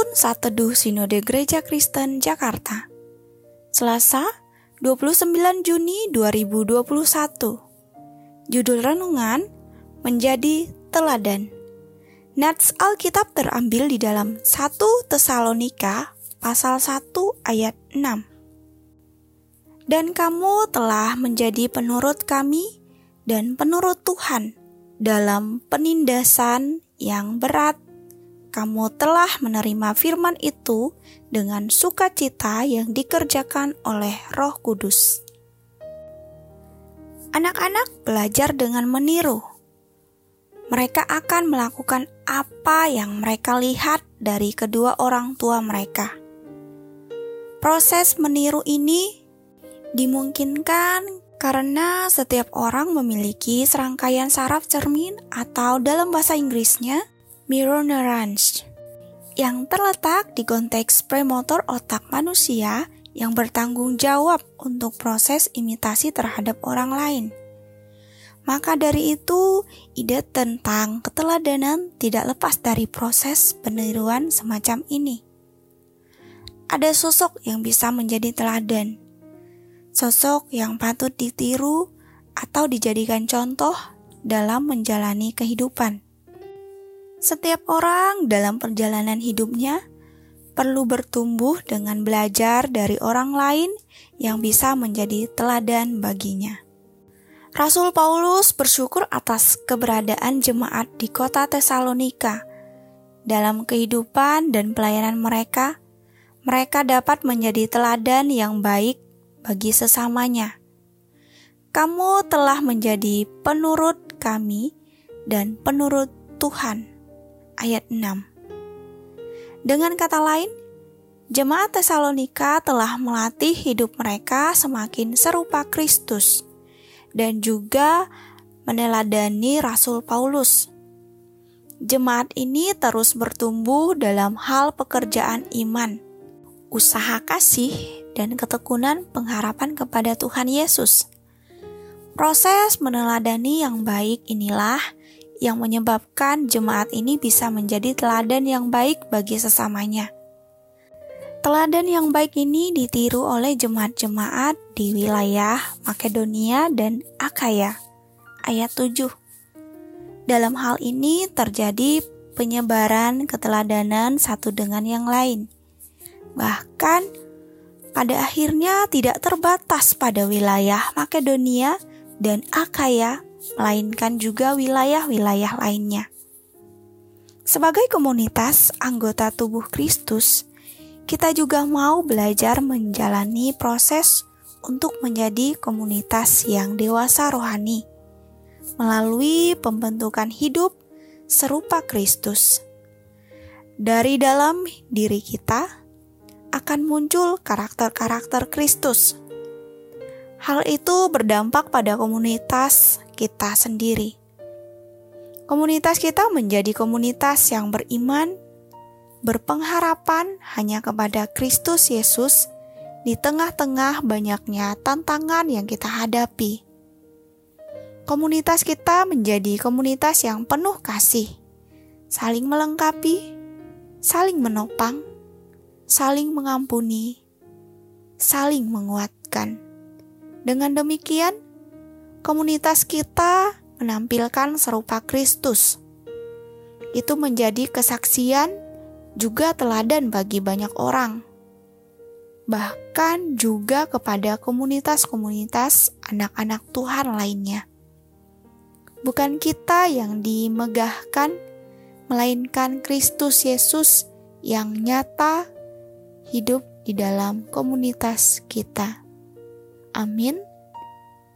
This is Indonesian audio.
Penuntun Saat Teduh Sinode Gereja Kristen Jakarta. Selasa 29 Juni 2021 Judul Renungan Menjadi Teladan. Nats Alkitab terambil di dalam 1 Tesalonika pasal 1 ayat 6 Dan kamu telah menjadi penurut kami dan penurut Tuhan dalam penindasan yang berat, kamu telah menerima firman itu dengan sukacita yang dikerjakan oleh Roh Kudus. Anak-anak belajar dengan meniru. Mereka akan melakukan apa yang mereka lihat dari kedua orang tua mereka. Proses meniru ini dimungkinkan karena setiap orang memiliki serangkaian saraf cermin atau dalam bahasa Inggrisnya mirror neurons yang terletak di konteks premotor otak manusia yang bertanggung jawab untuk proses imitasi terhadap orang lain. Maka dari itu, ide tentang keteladanan tidak lepas dari proses peniruan semacam ini. Ada sosok yang bisa menjadi teladan, sosok yang patut ditiru atau dijadikan contoh dalam menjalani kehidupan. Setiap orang dalam perjalanan hidupnya perlu bertumbuh dengan belajar dari orang lain yang bisa menjadi teladan baginya. Rasul Paulus bersyukur atas keberadaan jemaat di kota Tesalonika. Dalam kehidupan dan pelayanan mereka, mereka dapat menjadi teladan yang baik bagi sesamanya. Kamu telah menjadi penurut kami dan penurut Tuhan. Ayat 6. Dengan kata lain, jemaat Tesalonika telah melatih hidup mereka semakin serupa Kristus dan juga meneladani Rasul Paulus. Jemaat ini terus bertumbuh dalam hal pekerjaan iman, usaha kasih, dan ketekunan pengharapan kepada Tuhan Yesus. Proses meneladani yang baik inilah yang menyebabkan jemaat ini bisa menjadi teladan yang baik bagi sesamanya. Teladan yang baik ini ditiru oleh jemaat-jemaat di wilayah Makedonia dan Akaya. Ayat 7. Dalam hal ini terjadi penyebaran keteladanan satu dengan yang lain. Bahkan pada akhirnya tidak terbatas pada wilayah Makedonia dan Akaya, melainkan juga wilayah-wilayah lainnya. Sebagai komunitas anggota tubuh Kristus, kita juga mau belajar menjalani proses untuk menjadi komunitas yang dewasa rohani melalui pembentukan hidup serupa Kristus. Dari dalam diri kita, akan muncul karakter-karakter Kristus. Hal itu berdampak pada komunitas kita sendiri. Komunitas kita menjadi komunitas yang beriman, berpengharapan hanya kepada Kristus Yesus di tengah-tengah banyaknya tantangan yang kita hadapi. Komunitas kita menjadi komunitas yang penuh kasih, saling melengkapi, saling menopang, saling mengampuni, saling menguatkan. Dengan demikian, komunitas kita menampilkan serupa Kristus. Itu menjadi kesaksian juga teladan bagi banyak orang, bahkan juga kepada komunitas-komunitas anak-anak Tuhan lainnya. Bukan kita yang dimegahkan, melainkan Kristus Yesus yang nyata hidup di dalam komunitas kita. Amin.